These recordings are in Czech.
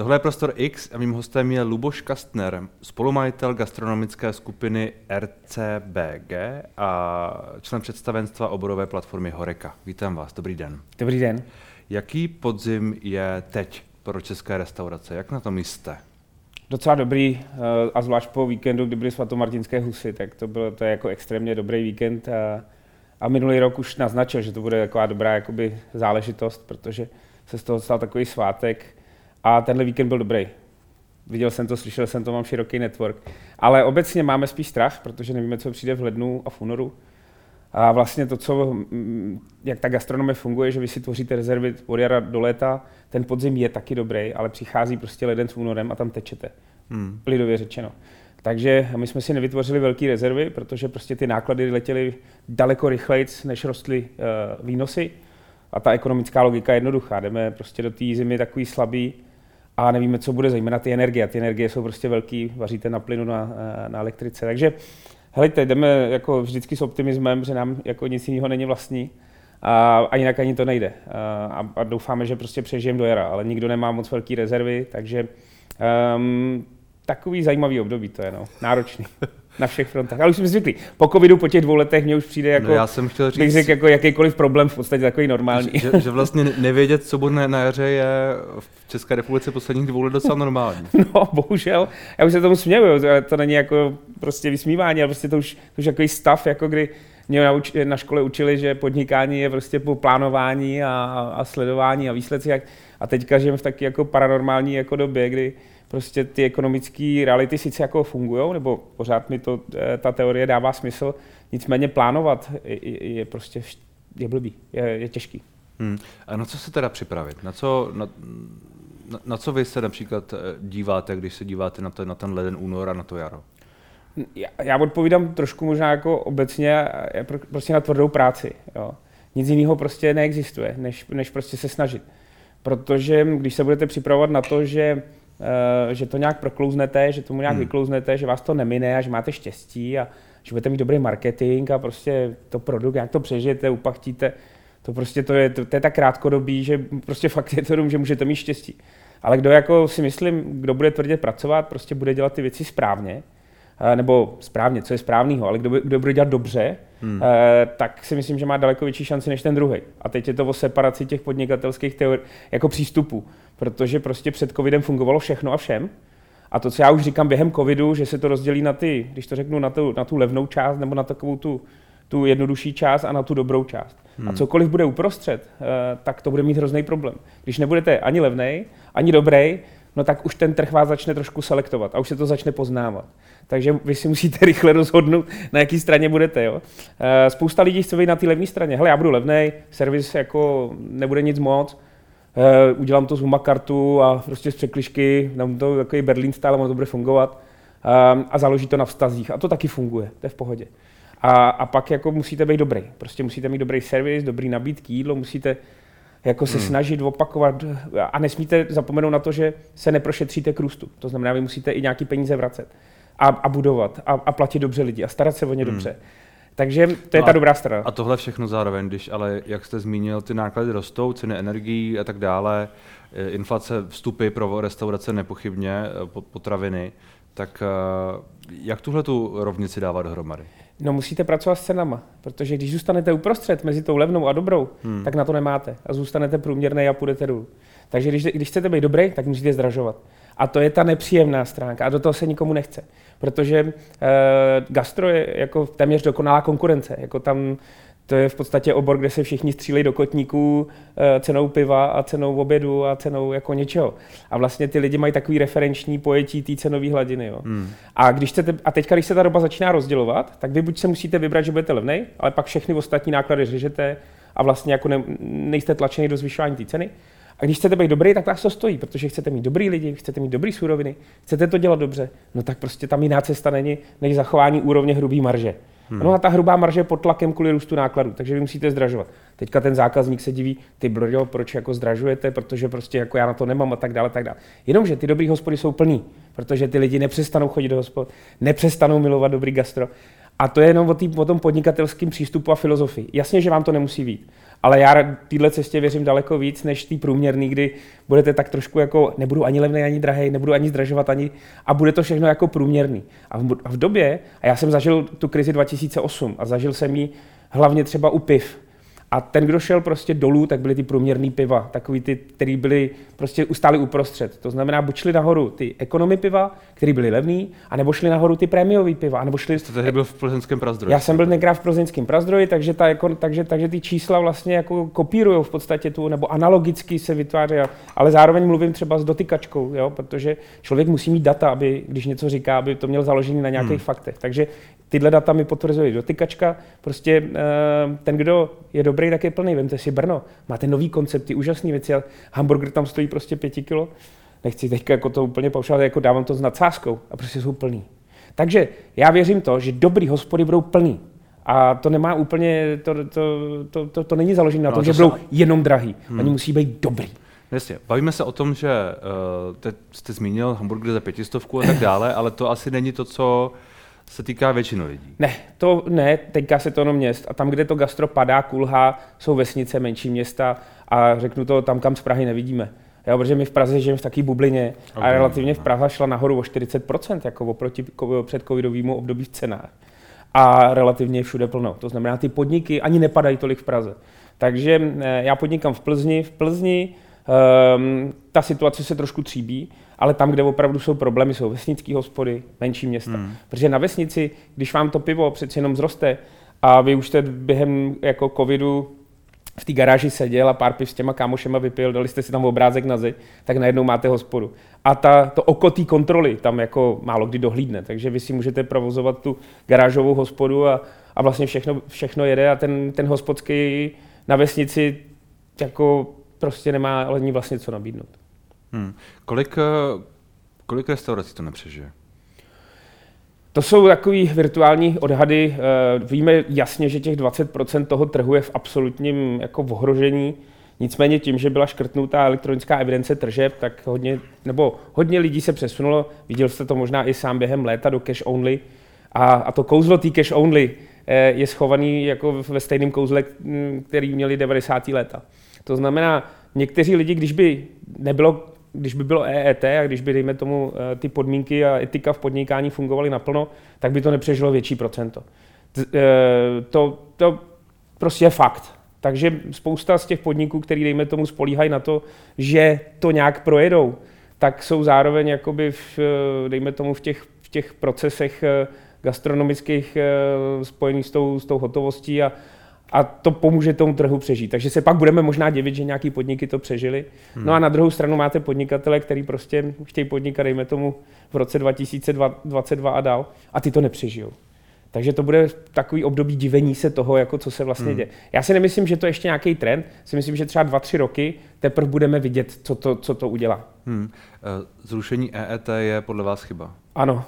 Tohle je Prostor X a mým hostem je Luboš Kastner, spolumajitel gastronomické skupiny RCBG a člen představenstva oborové platformy Horeka. Vítám vás, dobrý den. Dobrý den. Jaký podzim je teď pro české restaurace? Jak na tom jste? Docela dobrý eh, a zvlášť po víkendu, kdy byly svatomartinské husy, tak to bylo to je jako extrémně dobrý víkend a, a minulý rok už naznačil, že to bude taková dobrá jakoby záležitost, protože se z toho stal takový svátek a tenhle víkend byl dobrý. Viděl jsem to, slyšel jsem to, mám široký network. Ale obecně máme spíš strach, protože nevíme, co přijde v lednu a v únoru. A vlastně to, co, mm, jak ta gastronomie funguje, že vy si tvoříte rezervy od jara do léta, ten podzim je taky dobrý, ale přichází prostě leden s únorem a tam tečete. Hmm. Lidově řečeno. Takže my jsme si nevytvořili velké rezervy, protože prostě ty náklady letěly daleko rychleji, než rostly uh, výnosy. A ta ekonomická logika je jednoduchá. Jdeme prostě do té zimy takový slabý a nevíme, co bude, zejména ty energie. Ty energie jsou prostě velký, vaříte na plynu, na, eh, na elektrice. Takže helejte, jdeme jako vždycky s optimismem, že nám jako nic jiného není vlastní a, a jinak ani to nejde. A, a doufáme, že prostě přežijeme do jara, ale nikdo nemá moc velké rezervy, takže um, takový zajímavý období to je, no. náročný. Na všech frontách. Ale už jsme zvyklí. Po covidu, po těch dvou letech, mě už přijde jako, no já jsem chtěl říct, řekl, jako jakýkoliv problém v podstatě takový normální. Že, že vlastně nevědět, co bude na jaře, je v České republice posledních dvou let docela normální. No, bohužel. Já už se tomu směju, to není jako prostě vysmívání, ale prostě to už, to už takový stav, jako kdy mě na, na škole učili, že podnikání je prostě po plánování a, a sledování a výsledcích. A teďka žijeme v taky jako paranormální jako době, kdy prostě ty ekonomické reality sice jako fungují, nebo pořád mi to, eh, ta teorie dává smysl, nicméně plánovat je, je prostě je blbý, je, je těžký. Hmm. A na co se teda připravit? Na co, na, na, na co vy se například eh, díváte, když se díváte na, to, na ten leden únor a na to jaro? Já, já odpovídám trošku možná jako obecně, eh, prostě na tvrdou práci. Jo. Nic jiného prostě neexistuje, než, než prostě se snažit. Protože když se budete připravovat na to, že že to nějak proklouznete, že tomu nějak hmm. vyklouznete, že vás to nemine a že máte štěstí a že budete mít dobrý marketing a prostě to produkt, jak to přežijete, upachtíte, to prostě to je, to, to je tak krátkodobý, že prostě fakt je to že můžete mít štěstí. Ale kdo jako si myslím, kdo bude tvrdě pracovat, prostě bude dělat ty věci správně, eh, nebo správně, co je správného, ale kdo, kdo bude dělat dobře, hmm. Eh, tak si myslím, že má daleko větší šanci než ten druhý. A teď je to o separaci těch podnikatelských teori- jako přístupů protože prostě před covidem fungovalo všechno a všem. A to, co já už říkám během covidu, že se to rozdělí na ty, když to řeknu, na tu, na tu levnou část nebo na takovou tu, tu jednodušší část a na tu dobrou část. Hmm. A cokoliv bude uprostřed, eh, tak to bude mít hrozný problém. Když nebudete ani levnej, ani dobrý, no tak už ten trh vás začne trošku selektovat a už se to začne poznávat. Takže vy si musíte rychle rozhodnout, na jaký straně budete. Jo? Eh, spousta lidí chce být na té levné straně. Hele, já budu levnej, servis jako nebude nic moc, uh, udělám to z Humakartu a prostě z překlišky, dám to takový Berlin style, ono to bude fungovat um, a založí to na vztazích. A to taky funguje, to je v pohodě. A, a pak jako musíte být dobrý. Prostě musíte mít dobrý servis, dobrý nabídky, jídlo, musíte jako se hmm. snažit opakovat a nesmíte zapomenout na to, že se neprošetříte k růstu. To znamená, vy musíte i nějaký peníze vracet a, a budovat a, a platit dobře lidi a starat se o ně hmm. dobře. Takže to je no ta dobrá strana. A tohle všechno zároveň, když ale, jak jste zmínil, ty náklady rostou, ceny energií a tak dále, eh, inflace, vstupy pro restaurace nepochybně, eh, potraviny, tak eh, jak tuhle tu rovnici dávat dohromady? No musíte pracovat s cenama, protože když zůstanete uprostřed mezi tou levnou a dobrou, hmm. tak na to nemáte a zůstanete průměrný a půjdete dolů. Takže když, když chcete být dobrý, tak musíte zdražovat. A to je ta nepříjemná stránka a do toho se nikomu nechce protože uh, gastro je jako téměř dokonalá konkurence. Jako tam to je v podstatě obor, kde se všichni střílejí do kotníků uh, cenou piva a cenou obědu a cenou jako něčeho. A vlastně ty lidi mají takový referenční pojetí té cenové hladiny. Jo. Hmm. A, když chcete, a teďka, když se ta doba začíná rozdělovat, tak vy buď se musíte vybrat, že budete levnej, ale pak všechny ostatní náklady řežete a vlastně jako ne, nejste tlačeni do zvyšování té ceny. A když chcete být dobrý, tak vás to stojí, protože chcete mít dobrý lidi, chcete mít dobrý suroviny, chcete to dělat dobře, no tak prostě tam jiná cesta není než zachování úrovně hrubý marže. Hmm. No a ta hrubá marže pod tlakem kvůli růstu nákladů, takže vy musíte zdražovat. Teďka ten zákazník se diví, ty brďo, proč jako zdražujete, protože prostě jako já na to nemám a tak dále, tak dále. Jenomže ty dobrý hospody jsou plný, protože ty lidi nepřestanou chodit do hospod, nepřestanou milovat dobrý gastro. A to je jenom o, tý, o tom podnikatelském přístupu a filozofii. Jasně, že vám to nemusí být ale já téhle cestě věřím daleko víc než tý průměrný, kdy budete tak trošku jako, nebudu ani levný, ani drahý, nebudu ani zdražovat, ani, a bude to všechno jako průměrný. A v, a v době, a já jsem zažil tu krizi 2008 a zažil jsem ji hlavně třeba u piv, a ten, kdo šel prostě dolů, tak byly ty průměrné piva, takový ty, který byly prostě ustáli uprostřed. To znamená, buď šli nahoru ty ekonomy piva, které byly levný, anebo šli nahoru ty prémiové piva, anebo šli... Jste tehdy byl v plzeňském prazdroji. Já jsem byl tenkrát v plzeňském prazdroji, takže, ta, jako, takže, takže ty čísla vlastně jako kopírují v podstatě tu, nebo analogicky se vytváří, ale zároveň mluvím třeba s dotykačkou, jo, protože člověk musí mít data, aby, když něco říká, aby to měl založený na nějakých hmm. faktech. Takže tyhle data mi potvrzuje dotykačka. Prostě eh, ten, kdo je dobrý, tak je plný. Vemte si Brno, máte nový koncepty, úžasné věci. Hamburger tam stojí prostě pěti kilo. Nechci teďka jako to úplně paušálně, jako dávám to s nadsázkou a prostě jsou plný. Takže já věřím to, že dobrý hospody budou plný. A to nemá úplně, to, to, to, to, to není založené na no, tom, že budou se... jenom drahý. Hmm. Oni musí být dobrý. Jasně, bavíme se o tom, že uh, teď jste zmínil hamburger za pětistovku a tak dále, ale to asi není to, co se týká většinu lidí. Ne, to ne, týká se to jenom měst. A tam, kde to gastro padá, kulhá, jsou vesnice, menší města a řeknu to tam, kam z Prahy nevidíme. Jo, protože my v Praze žijeme v takové bublině okay, a relativně v Praha šla nahoru o 40%, jako oproti před covidovému období v cenách. A relativně všude plno. To znamená, ty podniky ani nepadají tolik v Praze. Takže eh, já podnikám v Plzni. V Plzni um, ta situace se trošku tříbí ale tam, kde opravdu jsou problémy, jsou vesnické hospody, menší města. Hmm. Protože na vesnici, když vám to pivo přeci jenom zroste a vy už jste během jako covidu v té garáži seděl a pár piv s těma kámošema vypil, dali jste si tam obrázek na zeď, tak najednou máte hospodu. A ta, to oko té kontroly tam jako málo kdy dohlídne, takže vy si můžete provozovat tu garážovou hospodu a, a vlastně všechno, všechno jede a ten, ten hospodský na vesnici jako prostě nemá ale ní vlastně co nabídnout. Hmm. Kolik, eh, kolik restaurací to nepřežije? To jsou takové virtuální odhady. Eh, víme jasně, že těch 20% toho trhu je v absolutním jako v ohrožení. Nicméně tím, že byla škrtnutá elektronická evidence tržeb, tak hodně, nebo hodně lidí se přesunulo, viděl jste to možná i sám během léta do cash only. A, a to kouzlo té cash only eh, je schovaný jako ve stejném kouzle, hm, který měli 90. léta. To znamená, někteří lidi, když by nebylo když by bylo EET a když by, dejme tomu, eh, ty podmínky a etika v podnikání fungovaly naplno, tak by to nepřežilo větší procento. Eh, to, to prostě je fakt. Takže spousta z těch podniků, který, dejme tomu, spolíhají na to, že to nějak projedou, tak jsou zároveň jakoby v, eh, dejme tomu, v těch, v těch procesech gastronomických spojených s tou, s tou hotovostí a, a to pomůže tomu trhu přežít. Takže se pak budeme možná divit, že nějaký podniky to přežili. Hmm. No a na druhou stranu máte podnikatele, který prostě chtějí podnikat, dejme tomu, v roce 2022 a dál, a ty to nepřežijou. Takže to bude takový období divení se toho, jako co se vlastně hmm. děje. Já si nemyslím, že to je ještě nějaký trend, si myslím, že třeba dva, tři roky teprve budeme vidět, co to, co to udělá. Hmm. Eh, zrušení EET je podle vás chyba? Ano.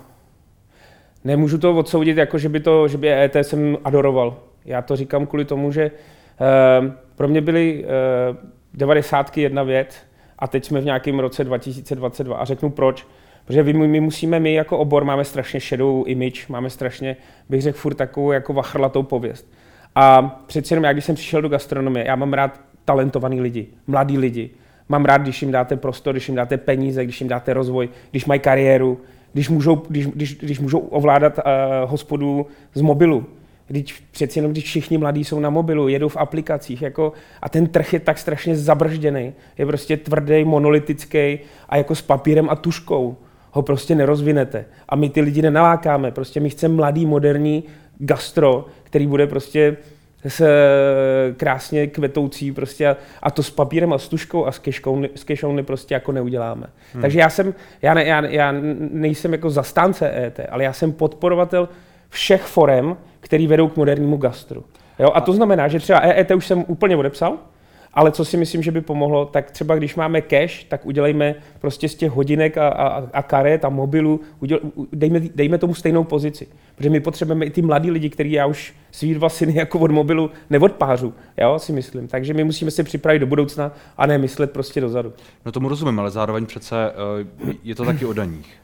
Nemůžu to odsoudit, jako že by, to, že by EET jsem adoroval. Já to říkám kvůli tomu, že eh, pro mě byly eh, devadesátky jedna věc a teď jsme v nějakém roce 2022 a řeknu proč. Protože my, my musíme, my jako obor máme strašně šedou image, máme strašně, bych řekl, furt takovou jako vachrlatou pověst. A přeci jenom já, když jsem přišel do gastronomie, já mám rád talentovaný lidi, mladí lidi. Mám rád, když jim dáte prostor, když jim dáte peníze, když jim dáte rozvoj, když mají kariéru, když můžou, když, když, když můžou ovládat uh, hospodu z mobilu. Když přeci jenom, když všichni mladí jsou na mobilu, jedou v aplikacích, jako, a ten trh je tak strašně zabržděný, je prostě tvrdý, monolitický a jako s papírem a tuškou ho prostě nerozvinete. A my ty lidi nenalákáme, prostě my chceme mladý, moderní gastro, který bude prostě s krásně kvetoucí prostě a, a to s papírem a s tuškou a s keškouny, s kešouny prostě jako neuděláme. Hmm. Takže já jsem, já, ne, já, já nejsem jako zastánce ET, ale já jsem podporovatel všech forem, který vedou k modernímu gastru. Jo? A to znamená, že třeba EET už jsem úplně odepsal, ale co si myslím, že by pomohlo, tak třeba když máme cash, tak udělejme prostě z těch hodinek a, a, a karet a mobilů, uděl, dejme, dejme tomu stejnou pozici. Protože my potřebujeme i ty mladí lidi, který já už svý dva syny jako od mobilu neodpářu, jo, si myslím. Takže my musíme se připravit do budoucna a ne myslet prostě dozadu. No tomu rozumím, ale zároveň přece uh, je to taky o daních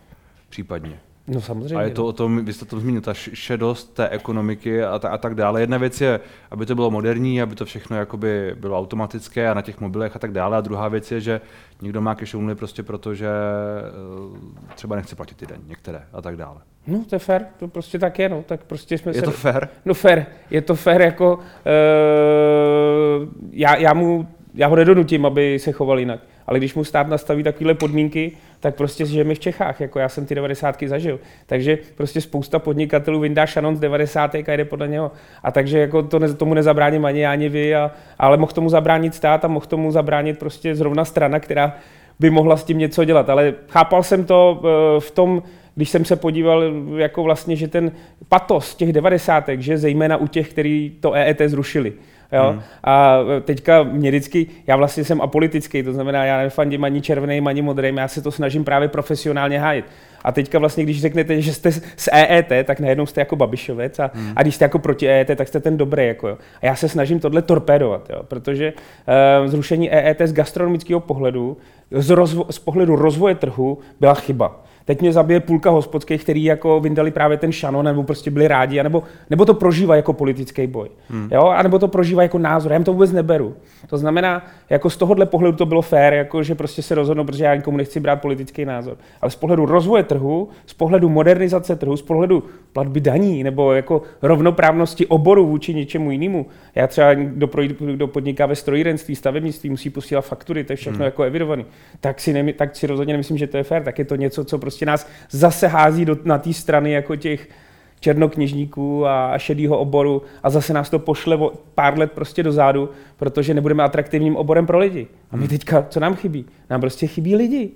případně. No samozřejmě. A je to no. o tom, vy jste to zmínil, ta šedost té ekonomiky a, ta, a tak dále. Jedna věc je, aby to bylo moderní, aby to všechno jakoby bylo automatické a na těch mobilech a tak dále. A druhá věc je, že někdo má cash only prostě proto, že eh, třeba nechce platit ty den, některé a tak dále. No, to je fair, to prostě tak je, no, tak prostě jsme je se... to fair? No fair, je to fair jako, uh, já, já mu, já ho nedonutím, aby se choval jinak, ale když mu stát nastaví takovéhle podmínky, tak prostě žijeme v Čechách, jako já jsem ty 90. zažil. Takže prostě spousta podnikatelů vyndá šanon z 90. a jde podle něho. A takže jako to ne, tomu nezabráním ani já, ani vy, a, ale mohl tomu zabránit stát a mohl tomu zabránit prostě zrovna strana, která by mohla s tím něco dělat. Ale chápal jsem to eh, v tom, když jsem se podíval, jako vlastně, že ten patos těch 90. že zejména u těch, kteří to EET zrušili, Jo? Hmm. A teďka mě vždycky, já vlastně jsem apolitický, to znamená, já nefandím ani červeným, ani modrým, já se to snažím právě profesionálně hájit. A teďka vlastně, když řeknete, že jste z EET, tak najednou jste jako babišovec a, hmm. a když jste jako proti EET, tak jste ten dobrý. Jako, jo. A já se snažím tohle torpédovat, jo, protože uh, zrušení EET z gastronomického pohledu, z, rozvo- z pohledu rozvoje trhu byla chyba. Teď mě zabije půlka hospodských, který jako vyndali právě ten šanon, nebo prostě byli rádi, nebo, nebo to prožívá jako politický boj. Hmm. Jo? A nebo to prožívá jako názor. Já jim to vůbec neberu. To znamená, jako z tohohle pohledu to bylo fér, jako že prostě se rozhodnou, protože já nikomu nechci brát politický názor. Ale z pohledu rozvoje trhu, z pohledu modernizace trhu, z pohledu platby daní nebo jako rovnoprávnosti oboru vůči něčemu jinému. Já třeba, kdo, projít, kdo podniká ve strojírenství, stavebnictví, musí posílat faktury, to je všechno hmm. jako evidovaný. Tak si, ne, tak si rozhodně nemyslím, že to je fér. Tak je to něco, co prostě nás zase hází do, na té strany jako těch černokněžníků a šedýho oboru a zase nás to pošle o pár let prostě dozadu, protože nebudeme atraktivním oborem pro lidi. A my hmm. teďka, co nám chybí? Nám prostě chybí lidi.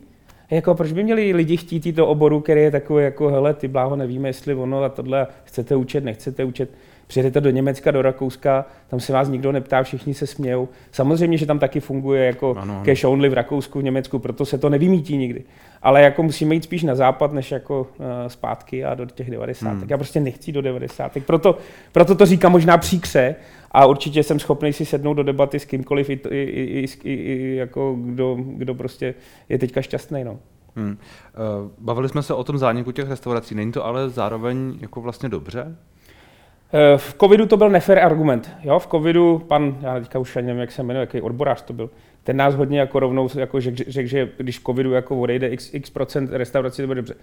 Jako, proč by měli lidi chtít to oboru, který je takový jako, hele, ty bláho, nevíme, jestli ono a tohle, chcete učit, nechcete učit. Přijedete do Německa, do Rakouska, tam se vás nikdo neptá, všichni se smějou. Samozřejmě, že tam taky funguje jako ano, ano. cash only v Rakousku, v Německu, proto se to nevymítí nikdy. Ale jako musíme jít spíš na západ, než jako uh, zpátky a do těch 90. Hmm. Já prostě nechci do 90. Proto, proto to říkám možná příkře a určitě jsem schopný si sednout do debaty s kýmkoliv, i, i, i, i, i jako kdo, kdo prostě je teďka šťastný. No. Hmm. Uh, bavili jsme se o tom zániku těch restaurací, není to ale zároveň jako vlastně dobře? Eh, v covidu to byl nefer argument. Jo? V covidu pan, já teďka už nevím, jak se jmenuje, jaký odborář to byl, ten nás hodně jako rovnou jako řekl, řek, že když v covidu jako odejde x, x procent restaurací, to bude dobře.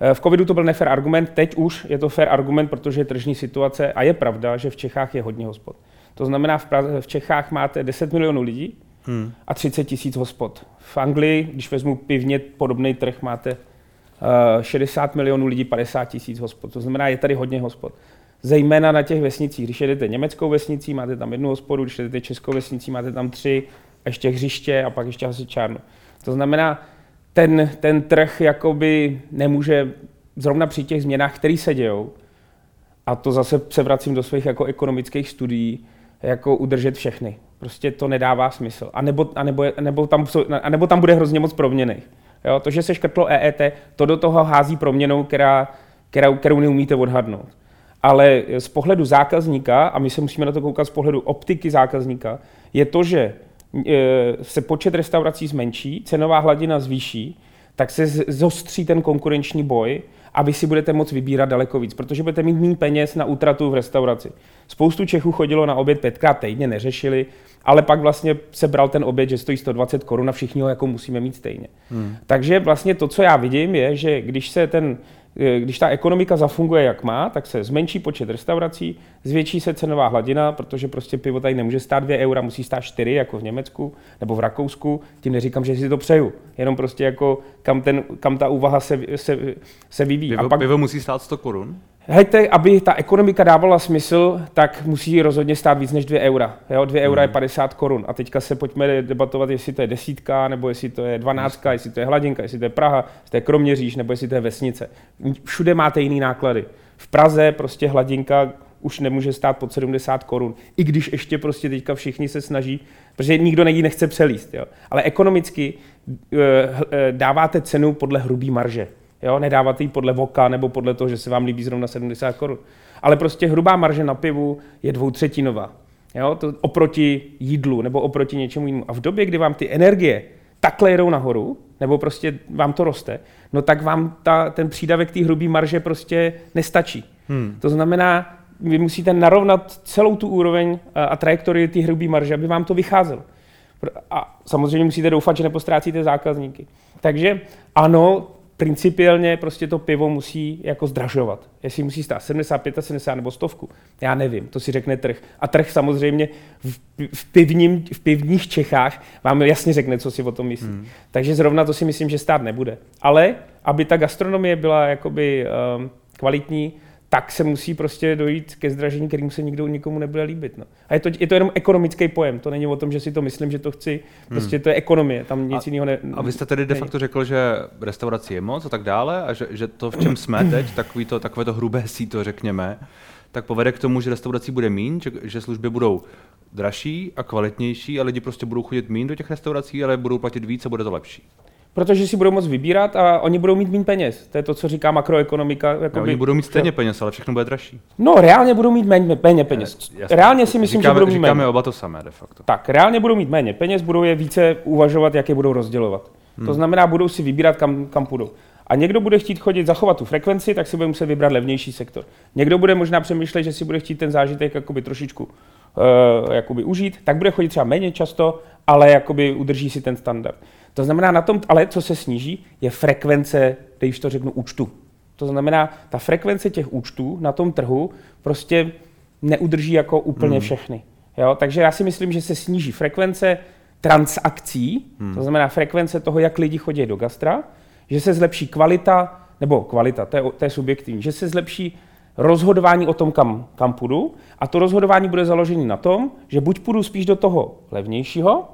Eh, v covidu to byl nefer argument, teď už je to fair argument, protože je tržní situace a je pravda, že v Čechách je hodně hospod. To znamená, v, Praze, v Čechách máte 10 milionů lidí hmm. a 30 tisíc hospod. V Anglii, když vezmu pivně podobný trh, máte uh, eh, 60 milionů lidí, 50 tisíc hospod. To znamená, je tady hodně hospod zejména na těch vesnicích. Když jedete německou vesnicí, máte tam jednu hospodu, když jedete českou vesnicí, máte tam tři, ještě hřiště a pak ještě asi čárno. To znamená, ten, ten trh jakoby nemůže zrovna při těch změnách, které se dějou, a to zase se vracím do svých jako ekonomických studií, jako udržet všechny. Prostě to nedává smysl. A nebo, a nebo, a nebo, tam, a nebo tam bude hrozně moc proměny. Jo, to, že se škrtlo EET, to do toho hází proměnou, která, která, kterou neumíte odhadnout ale z pohledu zákazníka, a my se musíme na to koukat z pohledu optiky zákazníka, je to, že e, se počet restaurací zmenší, cenová hladina zvýší, tak se zostří ten konkurenční boj a vy si budete moct vybírat daleko víc, protože budete mít méně peněz na útratu v restauraci. Spoustu Čechů chodilo na oběd pětkrát týdně, neřešili, ale pak vlastně se bral ten oběd, že stojí 120 korun a všichni ho jako musíme mít stejně. Hmm. Takže vlastně to, co já vidím, je, že když se ten když ta ekonomika zafunguje jak má, tak se zmenší počet restaurací, zvětší se cenová hladina, protože prostě pivo tady nemůže stát 2 eura, musí stát 4, jako v Německu nebo v Rakousku. Tím neříkám, že si to přeju, jenom prostě jako kam, ten, kam ta úvaha se, se, se vyvíjí. Pivo, A pak, pivo musí stát 100 korun? Hejte, aby ta ekonomika dávala smysl, tak musí rozhodně stát víc než 2 eura. Jo, 2 eura mm. je 50 korun. A teďka se pojďme debatovat, jestli to je desítka, nebo jestli to je dvanáctka, jestli to je hladinka, jestli to je Praha, jestli to je Kroměříž, nebo jestli to je vesnice. Všude máte jiný náklady. V Praze prostě hladinka už nemůže stát pod 70 korun. I když ještě prostě teďka všichni se snaží, protože nikdo nejí nechce přelíst. Jo. Ale ekonomicky e, e, dáváte cenu podle hrubý marže. Jo? Nedávat ji podle voka nebo podle toho, že se vám líbí zrovna 70 korun. Ale prostě hrubá marže na pivu je dvoutřetinová. Jo? To oproti jídlu nebo oproti něčemu jinému. A v době, kdy vám ty energie takhle jedou nahoru, nebo prostě vám to roste, no tak vám ta, ten přídavek té hrubé marže prostě nestačí. Hmm. To znamená, vy musíte narovnat celou tu úroveň a, a trajektorii té hrubé marže, aby vám to vycházelo. A samozřejmě musíte doufat, že nepostrácíte zákazníky. Takže ano, principiálně prostě to pivo musí jako zdražovat. Jestli musí stát 75, 70 nebo stovku, já nevím, to si řekne trh. A trh samozřejmě v, v, pivním, v pivních Čechách vám jasně řekne, co si o tom myslí. Hmm. Takže zrovna to si myslím, že stát nebude. Ale aby ta gastronomie byla jakoby um, kvalitní, tak se musí prostě dojít ke zdražení, kterým se nikdo nikomu nebude líbit. No. A je to, je to jenom ekonomický pojem, to není o tom, že si to myslím, že to chci, prostě hmm. to je ekonomie, tam nic jiného ne... A vy jste tedy de facto řekl, že restaurací je moc a tak dále a že, že to, v čem jsme teď, takový to, takové to hrubé síto, řekněme, tak povede k tomu, že restaurací bude mín, že, že služby budou dražší a kvalitnější a lidi prostě budou chodit mín do těch restaurací, ale budou platit víc a bude to lepší protože si budou moc vybírat a oni budou mít méně peněz. To je to, co říká makroekonomika. Jakoby, no, oni budou mít stejně peněz, ale všechno bude dražší. No, reálně budou mít méně, méně peněz. Ne, jasný. Reálně si myslím, říkáme, že budou mít říkáme méně. oba to samé de facto. Tak, reálně budou mít méně peněz, budou je více uvažovat, jak je budou rozdělovat. Hmm. To znamená, budou si vybírat, kam, kam půjdou. A někdo bude chtít chodit zachovat tu frekvenci, tak si bude muset vybrat levnější sektor. Někdo bude možná přemýšlet, že si bude chtít ten zážitek jakoby trošičku uh, jakoby užít, tak bude chodit třeba méně často, ale jakoby udrží si ten standard. To znamená, na tom, ale co se sníží, je frekvence, když to řeknu, účtu. To znamená, ta frekvence těch účtů na tom trhu prostě neudrží jako úplně hmm. všechny. Jo? Takže já si myslím, že se sníží frekvence transakcí, hmm. to znamená frekvence toho, jak lidi chodí do gastra, že se zlepší kvalita, nebo kvalita, to je, to je subjektivní, že se zlepší rozhodování o tom, kam, kam půjdu a to rozhodování bude založené na tom, že buď půjdu spíš do toho levnějšího,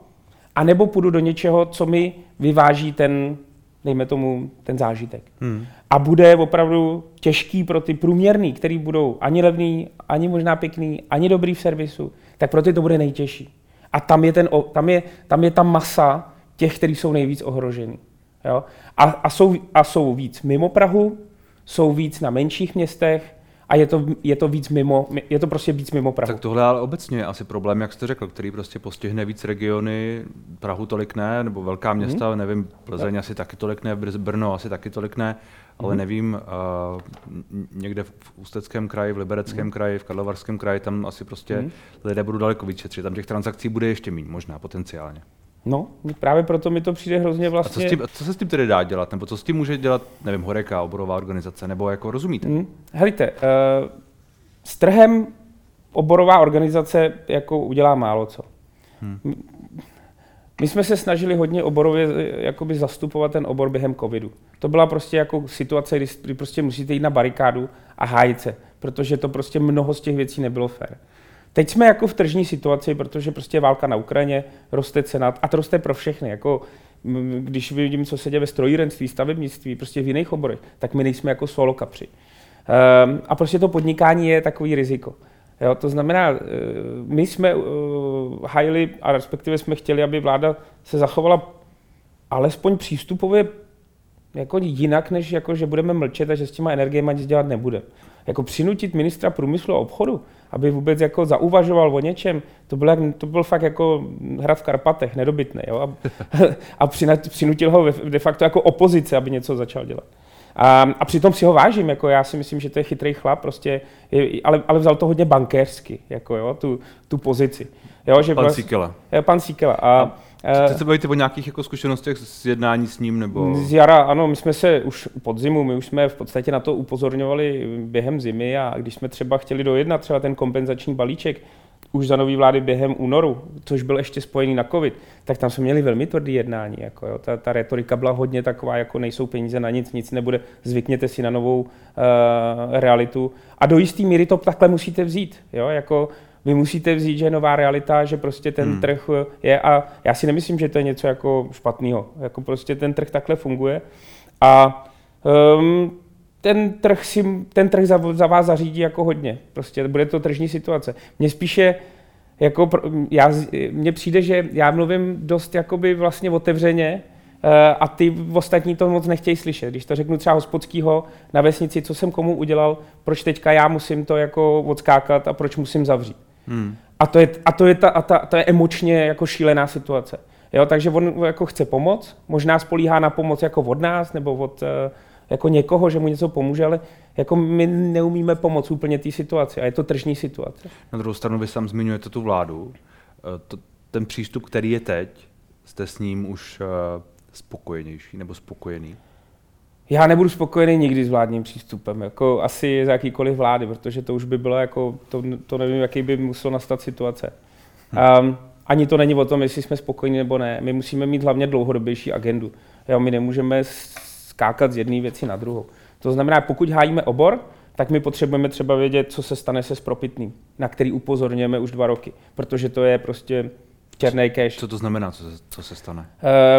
a nebo půjdu do něčeho, co mi vyváží ten, dejme tomu, ten zážitek. Hmm. A bude opravdu těžký pro ty průměrný, který budou ani levný, ani možná pěkný, ani dobrý v servisu, tak pro ty to bude nejtěžší. A tam je, ten, tam je, tam je ta masa těch, kteří jsou nejvíc ohrožený. Jo? A, a, jsou, a jsou víc mimo Prahu, jsou víc na menších městech, a je to, je to víc mimo, je to prostě víc mimo Prahu. Tak tohle ale obecně je asi problém, jak jste řekl, který prostě postihne víc regiony, Prahu tolik ne, nebo velká mhm. města, hmm. nevím, Plzeň tak. asi taky tolik ne, Brno asi taky tolik ne, ale hmm. nevím, uh, někde v Ústeckém kraji, v Libereckém hmm. kraji, v Karlovarském kraji, tam asi prostě hmm. lidé budou daleko víc šetřit, tam těch transakcí bude ještě méně, možná potenciálně. No, právě proto mi to přijde hrozně vlastně... A co, s tím, co se s tím tedy dá dělat? Nebo co s tím může dělat, nevím, Horeka, oborová organizace, nebo jako rozumíte? Hmm. Helejte, uh, s trhem oborová organizace jako udělá málo co. Hmm. My jsme se snažili hodně oborově eh, jakoby zastupovat ten obor během covidu. To byla prostě jako situace, kdy prostě musíte jít na barikádu a hájit se, protože to prostě mnoho z těch věcí nebylo fér. Teď jsme jako v tržní situaci, protože prostě válka na Ukrajině, roste cena a to roste pro všechny. Jako, když vidím, co se děje ve strojírenství, stavebnictví, prostě v jiných oborech, tak my nejsme jako solo kapři. Um, a prostě to podnikání je takový riziko. Jo, to znamená, eh, my jsme uh, hajili a respektive jsme chtěli, aby vláda se zachovala alespoň přístupově jako jinak, než jako, že budeme mlčet a že s těma energiemi nic dělat nebude. Jako přinutit ministra průmyslu a obchodu, aby vůbec jako zauvažoval o něčem, to byl, to byl fakt jako hrad v Karpatech, nedobytný. Jo? A, a přinutil ho de facto jako opozice, aby něco začal dělat. A, a přitom si ho vážím, jako já si myslím, že to je chytrý chlap, prostě, je, ale, ale vzal to hodně bankérsky, jako jo, tu, tu pozici. Jo, že pan Síkela. Pan Síkela. A, a Chcete se bavíte o nějakých jako zkušenostech z jednání s ním? Nebo... Z jara, ano, my jsme se už pod zimu, my už jsme v podstatě na to upozorňovali během zimy a když jsme třeba chtěli dojednat třeba ten kompenzační balíček, už za nový vlády během únoru, což byl ještě spojený na covid, tak tam jsme měli velmi tvrdý jednání. Jako jo. Ta, ta retorika byla hodně taková, jako nejsou peníze na nic, nic nebude, zvykněte si na novou uh, realitu. A do jisté míry to takhle musíte vzít. Jo. Jako, vy musíte vzít, že je nová realita, že prostě ten hmm. trh je a já si nemyslím, že to je něco jako špatného. Jako prostě ten trh takhle funguje a um, ten trh, si, ten trh za, za vás zařídí jako hodně. Prostě bude to tržní situace. Mně spíše jako, já, mně přijde, že já mluvím dost jakoby vlastně otevřeně, eh, a ty ostatní to moc nechtějí slyšet. Když to řeknu třeba hospodskýho na vesnici, co jsem komu udělal, proč teďka já musím to jako odskákat a proč musím zavřít. Hmm. A, to je, a, to je ta, a ta, to je emočně jako šílená situace. Jo, takže on jako chce pomoc, možná spolíhá na pomoc jako od nás nebo od eh, jako někoho, že mu něco pomůže, ale jako my neumíme pomoct úplně té situaci a je to tržní situace. Na druhou stranu vy sám zmiňujete tu vládu. Eh, to, ten přístup, který je teď, jste s ním už uh, spokojenější nebo spokojený? Já nebudu spokojený nikdy s vládním přístupem, jako asi z jakýkoliv vlády, protože to už by bylo jako, to, to nevím, jaký by musel nastat situace. Um, ani to není o tom, jestli jsme spokojení nebo ne. My musíme mít hlavně dlouhodobější agendu. Jo, my nemůžeme skákat z jedné věci na druhou. To znamená, pokud hájíme obor, tak my potřebujeme třeba vědět, co se stane se spropitným, na který upozorňujeme už dva roky, protože to je prostě černý cash. Co to znamená, co se, co se stane?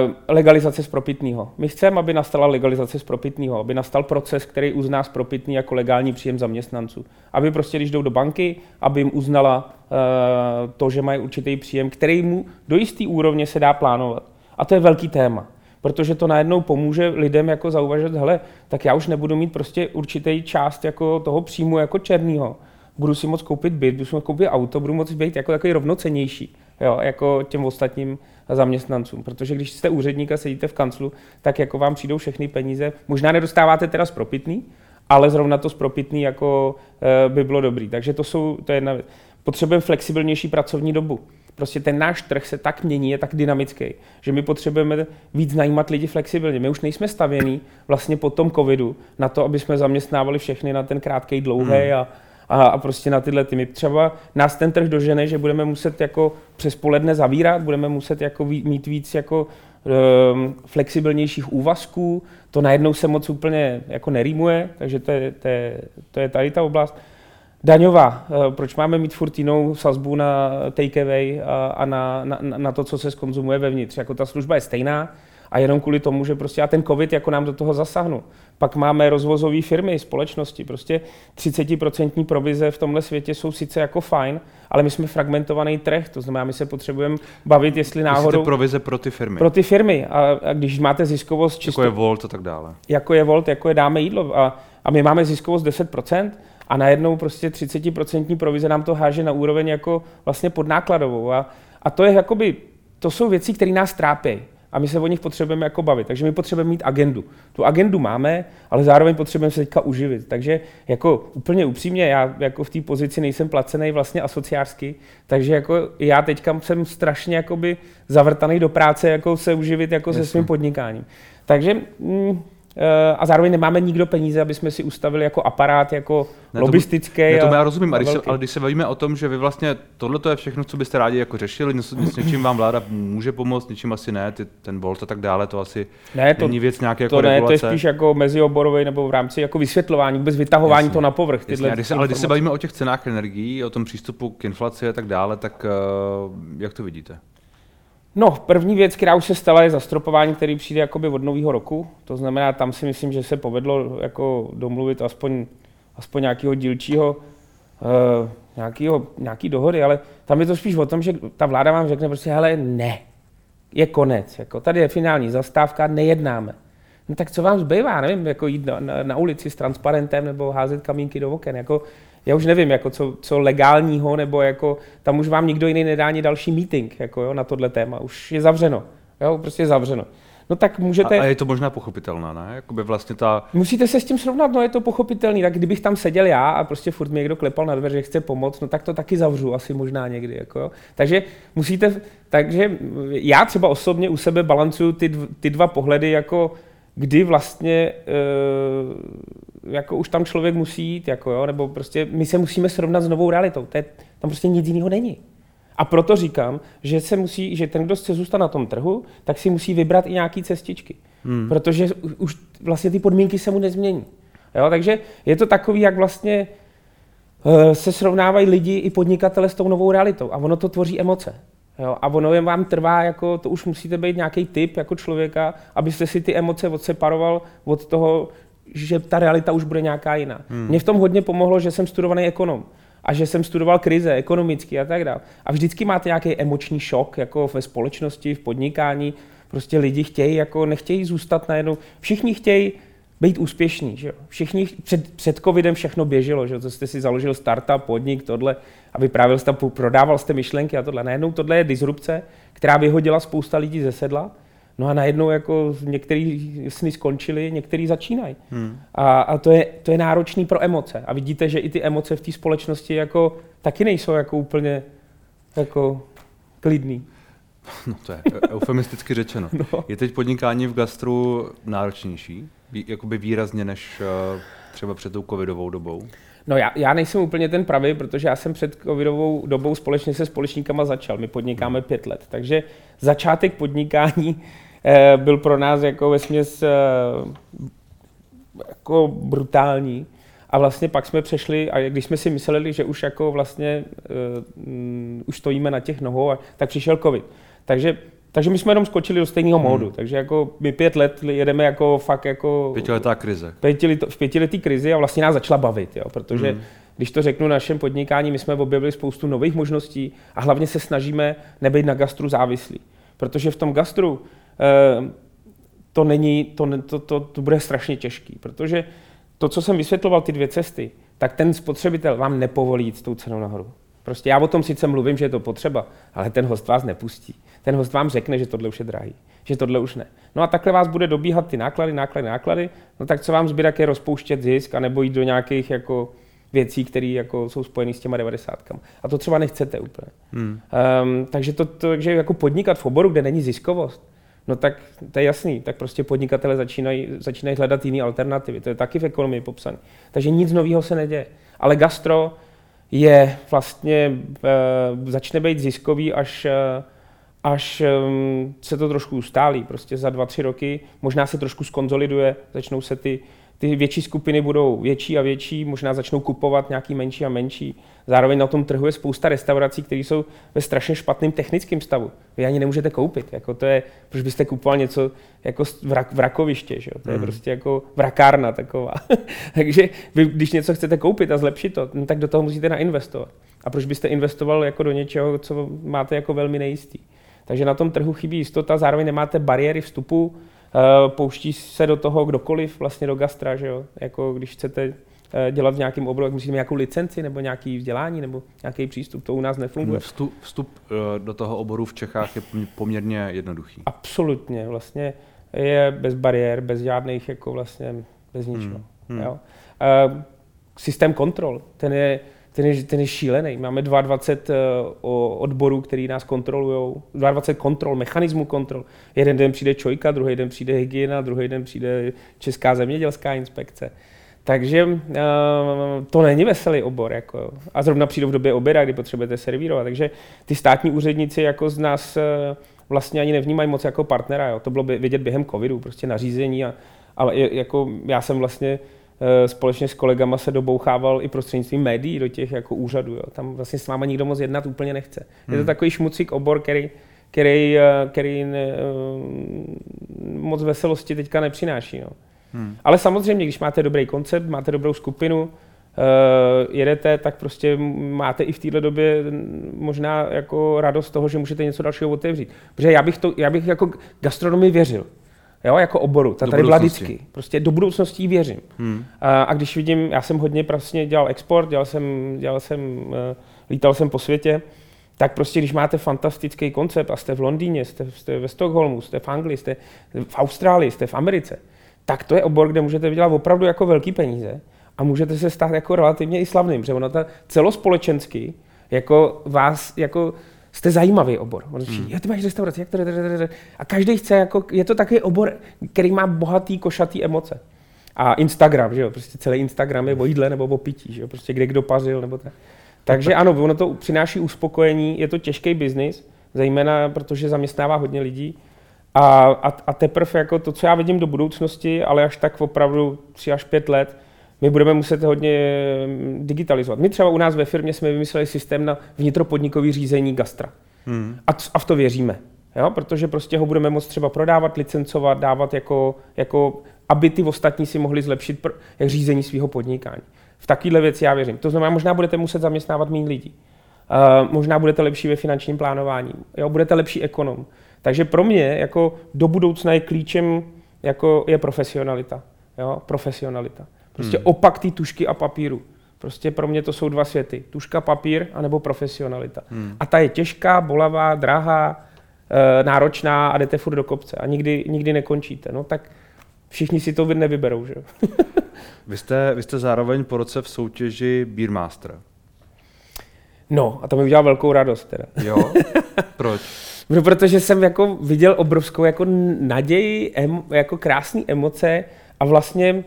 Uh, legalizace spropitného. My chceme, aby nastala legalizace spropitného, aby nastal proces, který uzná spropitný jako legální příjem zaměstnanců. Aby prostě, když jdou do banky, aby jim uznala uh, to, že mají určitý příjem, který mu do jisté úrovně se dá plánovat. A to je velký téma protože to najednou pomůže lidem jako zauvažovat, hele, tak já už nebudu mít prostě určitý část jako toho příjmu jako černýho. Budu si moct koupit byt, budu si moct koupit auto, budu moct být jako takový rovnocenější jo, jako těm ostatním zaměstnancům. Protože když jste úředník a sedíte v kanclu, tak jako vám přijdou všechny peníze. Možná nedostáváte teda spropitný, ale zrovna to spropitný jako e, by bylo dobrý. Takže to jsou, to je jedna věc. Potřebujeme flexibilnější pracovní dobu. Prostě ten náš trh se tak mění, je tak dynamický, že my potřebujeme víc najímat lidi flexibilně. My už nejsme stavění vlastně po tom covidu na to, aby jsme zaměstnávali všechny na ten krátký, dlouhý hmm. a, a, a prostě na tyhle ty. My třeba nás ten trh dožene, že budeme muset jako přes poledne zavírat, budeme muset jako mít víc jako um, flexibilnějších úvazků, to najednou se moc úplně jako nerýmuje, takže to je, to je, to je tady ta oblast. Daňová. Eh, proč máme mít furt jinou sazbu na takeaway a na, na, na to, co se skonzumuje vevnitř? Jako ta služba je stejná a jenom kvůli tomu, že prostě a ten covid jako nám do toho zasahnu. Pak máme rozvozové firmy, společnosti, prostě 30% provize v tomhle světě jsou sice jako fajn, ale my jsme fragmentovaný trh, to znamená, my se potřebujeme bavit, jestli náhodou... Myslíte provize pro ty firmy? Pro ty firmy. A, a když máte ziskovost čisto... Jako je Volt a tak dále. Jako je Volt, jako je dáme jídlo. A, a my máme ziskovost 10%, a najednou prostě 30% provize nám to háže na úroveň jako vlastně podnákladovou. A, a to je jakoby, to jsou věci, které nás trápí a my se o nich potřebujeme jako bavit. Takže my potřebujeme mít agendu. Tu agendu máme, ale zároveň potřebujeme se teďka uživit. Takže jako úplně upřímně, já jako v té pozici nejsem placený vlastně asociářsky, takže jako já teďka jsem strašně jakoby zavrtaný do práce, jako se uživit jako se svým podnikáním. Takže mm, a zároveň nemáme nikdo peníze, aby jsme si ustavili jako aparát, jako ne, lobistický. Ne, to já rozumím, a když se, ale když se bavíme o tom, že vy vlastně tohle je všechno, co byste rádi jako řešili, s něčím vám vláda může pomoct, něčím asi ne, ty, ten Bolt a tak dále, to asi ne, to, není věc nějaké jako to regulace. ne, to je spíš jako mezioborový nebo v rámci jako vysvětlování, vůbec vytahování Jasně. to na povrch. Tyhle Jasně, když se, ale když se bavíme o těch cenách energií, o tom přístupu k inflaci a tak dále, tak uh, jak to vidíte? No, první věc, která už se stala, je zastropování, který přijde jakoby od nového roku. To znamená, tam si myslím, že se povedlo jako domluvit aspoň, aspoň nějakého dílčího, uh, nějakýho, nějaký dohody, ale tam je to spíš o tom, že ta vláda vám řekne prostě, hele, ne, je konec, jako tady je finální zastávka, nejednáme. No tak co vám zbývá, nevím, jako jít na, na, na ulici s transparentem nebo házet kamínky do oken, jako já už nevím, jako co, co legálního, nebo jako tam už vám nikdo jiný nedá ani další meeting jako jo, na tohle téma. Už je zavřeno. Jo, prostě je zavřeno. No tak můžete... A, a je to možná pochopitelné, ne? Jakoby vlastně ta... Musíte se s tím srovnat, no je to pochopitelný. Tak kdybych tam seděl já a prostě furt mi někdo klepal na dveře, že chce pomoct, no tak to taky zavřu asi možná někdy. Jako, jo. Takže musíte, takže já třeba osobně u sebe balancuju ty, ty dva pohledy jako kdy vlastně e, jako už tam člověk musí jít, jako jo, nebo prostě my se musíme srovnat s novou realitou. To je, tam prostě nic jiného není. A proto říkám, že se musí, že ten, kdo chce zůstat na tom trhu, tak si musí vybrat i nějaký cestičky. Hmm. Protože už vlastně ty podmínky se mu nezmění. Jo, takže je to takový, jak vlastně e, se srovnávají lidi i podnikatele s tou novou realitou. A ono to tvoří emoce. Jo, a ono jen vám trvá, jako to už musíte být nějaký typ jako člověka, abyste si ty emoce odseparoval od toho, že ta realita už bude nějaká jiná. Hmm. Mně v tom hodně pomohlo, že jsem studovaný ekonom a že jsem studoval krize ekonomický a tak dále. A vždycky máte nějaký emoční šok jako ve společnosti, v podnikání. Prostě lidi chtějí, jako nechtějí zůstat najednou. Všichni chtějí být úspěšný. Že jo? Všichni před, před covidem všechno běželo, že jo? To jste si založil startup, podnik, tohle a vyprávěl jste, prodával jste myšlenky a tohle. Najednou tohle je disrupce, která vyhodila spousta lidí ze sedla. No a najednou jako některý sny skončili, některý začínají. Hmm. A, a to, je, to je náročný pro emoce. A vidíte, že i ty emoce v té společnosti jako taky nejsou jako úplně jako klidný. No to je eufemisticky řečeno. No. Je teď podnikání v gastru náročnější? Jakoby výrazně než uh, třeba před tou covidovou dobou? No já, já nejsem úplně ten pravý, protože já jsem před covidovou dobou společně se společníkama začal. My podnikáme pět let. Takže začátek podnikání eh, byl pro nás jako vesměs eh, jako brutální. A vlastně pak jsme přešli, a když jsme si mysleli, že už jako vlastně uh, už stojíme na těch nohou, tak přišel covid. Takže takže my jsme jenom skočili do stejného módu, hmm. takže jako my pět let jedeme jako fakt jako... Pětiletá krize. Pětilet, v pětiletý krizi a vlastně nás začala bavit, jo, protože hmm. když to řeknu našem podnikání, my jsme objevili spoustu nových možností a hlavně se snažíme nebejt na gastru závislí. Protože v tom gastru eh, to není, to, to, to, to bude strašně těžký, protože to, co jsem vysvětloval, ty dvě cesty, tak ten spotřebitel vám nepovolí jít s tou cenou nahoru. Prostě já o tom sice mluvím, že je to potřeba, ale ten host vás nepustí. Ten host vám řekne, že tohle už je drahý, že tohle už ne. No a takhle vás bude dobíhat ty náklady, náklady, náklady, no tak co vám zbyde, je rozpouštět zisk a nebo jít do nějakých jako věcí, které jako jsou spojené s těma 90. A to třeba nechcete úplně. Hmm. Um, takže, to, to, takže jako podnikat v oboru, kde není ziskovost, no tak to je jasný, tak prostě podnikatele začínají, začínají hledat jiné alternativy. To je taky v ekonomii popsané. Takže nic nového se neděje. Ale gastro, je vlastně, uh, začne být ziskový, až, uh, až um, se to trošku ustálí. Prostě za dva, tři roky možná se trošku skonzoliduje, začnou se ty ty větší skupiny budou větší a větší, možná začnou kupovat nějaký menší a menší. Zároveň na tom trhu je spousta restaurací, které jsou ve strašně špatném technickém stavu. Vy ani nemůžete koupit. Jako to je, proč byste kupoval něco jako vrak, vrakoviště, že? to je mm. prostě jako vrakárna taková. Takže vy, když něco chcete koupit a zlepšit to, no, tak do toho musíte nainvestovat. A proč byste investoval jako do něčeho, co máte jako velmi nejistý. Takže na tom trhu chybí jistota, zároveň nemáte bariéry vstupu, pouští se do toho kdokoliv, vlastně do gastra, že jo? Jako když chcete eh, dělat v nějakém oboru, jak musíte mít nějakou licenci nebo nějaký vzdělání nebo nějaký přístup, to u nás nefunguje. Vstup, vstup eh, do toho oboru v Čechách je poměrně jednoduchý. Absolutně, vlastně je bez bariér, bez žádných, jako vlastně bez ničeho. Hmm. Hmm. Jo? Systém kontrol, ten je ten je, ten je šílený. Máme 22 eh, odborů, který nás kontrolují, 22 kontrol, mechanismů kontrol. Jeden den přijde čojka, druhý den přijde hygiena, druhý den přijde Česká zemědělská inspekce. Takže uh, to není veselý obor. Jako. A zrovna přijde v době oběda, kdy potřebujete servírovat. Takže ty státní úředníci jako z nás uh, vlastně ani nevnímají moc jako partnera. Jo. To bylo by vidět během covidu, prostě nařízení. A, ale jako já jsem vlastně Eh, společně s kolegama se dobouchával i prostřednictvím médií do těch jako úřadů. Jo. Tam vlastně s váma nikdo moc jednat úplně nechce. Hmm. Je to hmm. takový šmucík obor, který, který, eh, který ne, eh, moc veselosti teďka nepřináší. No. Hmm. Ale samozřejmě, když máte dobrý koncept, máte dobrou skupinu, uh, jedete, tak prostě máte i v této době možná jako radost toho, že můžete něco dalšího otevřít. Protože já bych, to, já bych jako gastronomii věřil jo, jako oboru. Ta tady byla vždycky. Prostě do budoucnosti věřím. Hmm. A, a, když vidím, já jsem hodně prostě dělal export, dělal jsem, dělal jsem, uh, lítal jsem po světě, tak prostě když máte fantastický koncept a jste v Londýně, jste, jste ve Stockholmu, jste v Anglii, jste v Austrálii, jste v Americe, tak to je obor, kde můžete vydělat opravdu jako velký peníze a můžete se stát jako relativně i slavným, protože ono ta celospolečensky jako vás jako jste zajímavý obor. On říká, hmm. ty máš restauraci, jak to A každý chce, jako, je to takový obor, který má bohatý, košatý emoce. A Instagram, že jo, prostě celý Instagram je o jídle nebo o pití, že jo, prostě kde kdo pařil nebo tak. Takže ano, ono to přináší uspokojení, je to těžký biznis, zejména protože zaměstnává hodně lidí. A, a, a teprve jako to, co já vidím do budoucnosti, ale až tak opravdu 3 až 5 let, my budeme muset hodně mm, digitalizovat. My třeba u nás ve firmě jsme vymysleli systém na vnitropodnikový řízení gastra. Hmm. A, a v to věříme. Jo? Protože prostě ho budeme moct třeba prodávat, licencovat, dávat jako, jako aby ty ostatní si mohli zlepšit pr- jak řízení svého podnikání. V takovéhle věci já věřím. To znamená, možná budete muset zaměstnávat méně lidí. Uh, možná budete lepší ve finančním plánování. Jo? Budete lepší ekonom. Takže pro mě jako do budoucna je klíčem jako je profesionalita. jo, profesionalita. Prostě hmm. opak té tušky a papíru. Prostě pro mě to jsou dva světy. Tuška, papír, anebo profesionalita. Hmm. A ta je těžká, bolavá, drahá, e, náročná a jdete furt do kopce a nikdy, nikdy nekončíte. No tak všichni si to nevyberou, že vy, jste, vy jste zároveň po roce v soutěži Beermaster. No, a to mi udělal velkou radost teda. Jo? Proč? No, protože jsem jako viděl obrovskou jako naději, em, jako krásné emoce a vlastně,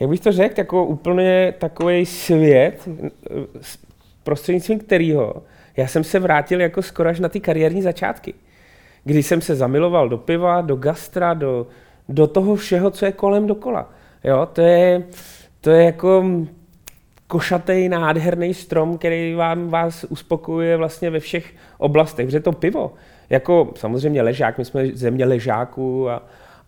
jak bych to řekl, jako úplně takový svět, prostřednictvím kterého já jsem se vrátil jako skoro až na ty kariérní začátky, kdy jsem se zamiloval do piva, do gastra, do, do toho všeho, co je kolem dokola. Jo, to je, to je jako košatý, nádherný strom, který vám vás uspokojuje vlastně ve všech oblastech. Protože to pivo, jako samozřejmě ležák, my jsme země ležáků a,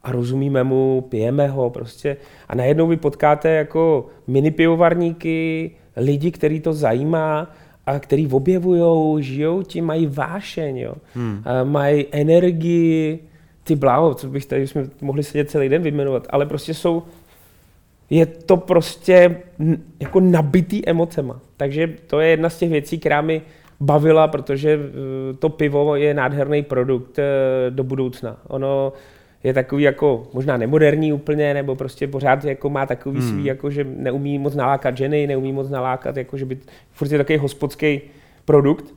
a rozumíme mu, pijeme ho prostě. A najednou vy potkáte jako mini pivovarníky, lidi, který to zajímá a který objevují, žijou tím, mají vášeň, jo. Hmm. A mají energii, ty bláho, co bych tady jsme mohli sedět celý den vyjmenovat, ale prostě jsou je to prostě jako nabitý emocema. Takže to je jedna z těch věcí, která mi bavila, protože eh, to pivo je nádherný produkt eh, do budoucna. Ono je takový jako možná nemoderní úplně, nebo prostě pořád jako má takový hmm. svý, jako že neumí moc nalákat ženy, neumí moc nalákat, jako že by furt je takový hospodský produkt,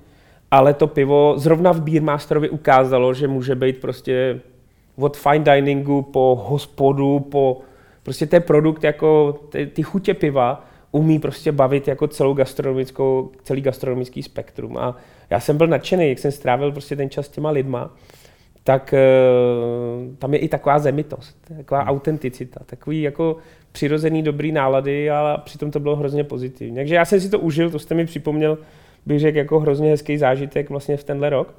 ale to pivo zrovna v Beermasterovi ukázalo, že může být prostě od fine diningu po hospodu, po prostě ten produkt jako ty, ty chutě piva umí prostě bavit jako celou gastronomickou, celý gastronomický spektrum. A já jsem byl nadšený, jak jsem strávil prostě ten čas s těma lidma, tak uh, tam je i taková zemitost, taková hmm. autenticita, takový jako přirozený dobrý nálady, ale přitom to bylo hrozně pozitivní. Takže já jsem si to užil, to jste mi připomněl, bych řekl, jako hrozně hezký zážitek vlastně v tenhle rok.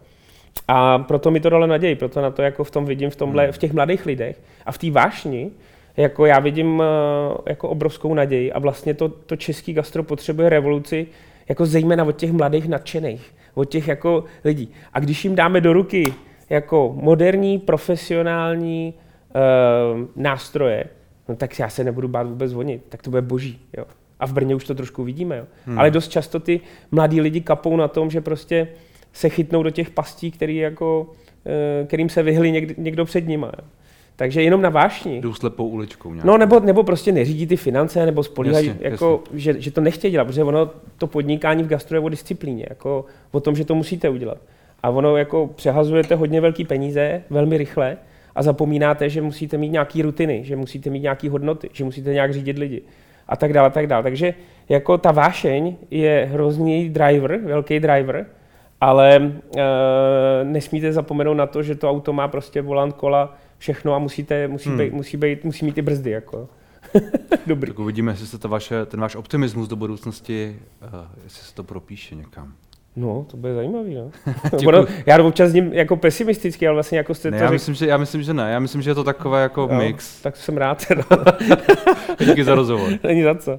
A proto mi to dalo naději, proto na to jako v tom vidím v, tomhle, hmm. v těch mladých lidech a v té vášni, jako já vidím eh, jako obrovskou naději a vlastně to, to český gastro potřebuje revoluci, jako zejména od těch mladých nadšených, od těch jako lidí. A když jim dáme do ruky jako moderní, profesionální uh, nástroje, no tak já se nebudu bát vůbec zvonit, tak to bude boží. Jo. A v Brně už to trošku vidíme. Jo. Hmm. Ale dost často ty mladí lidi kapou na tom, že prostě se chytnou do těch pastí, který jako, uh, kterým se vyhli někdo, někdo před nimi. Jo. Takže jenom na vášni. Jdou slepou uličkou nějak. No nebo, nebo prostě neřídí ty finance, nebo spolíhají, jasně, jako, jasně. Že, že, to nechtějí dělat, protože ono, to podnikání v gastro je o disciplíně, jako o tom, že to musíte udělat. A ono jako přehazujete hodně velký peníze velmi rychle a zapomínáte, že musíte mít nějaký rutiny, že musíte mít nějaký hodnoty, že musíte nějak řídit lidi a tak dále, tak dále. Takže jako ta vášeň je hrozný driver, velký driver, ale e, nesmíte zapomenout na to, že to auto má prostě volant kola, všechno a musíte, musí, hmm. být, musí, být, musí mít ty brzdy. Jako. Dobrý. Tak uvidíme, jestli se to vaše, ten váš optimismus do budoucnosti, uh, jestli se to propíše někam. No, to bude zajímavý, no. ono, já občas s ním jako pesimistický, ale vlastně jako jste ne, to já, řek... myslím, že, já myslím, že ne. Já myslím, že je to takové jako no, mix. Tak jsem rád. No. Díky za rozhovor. Není za co.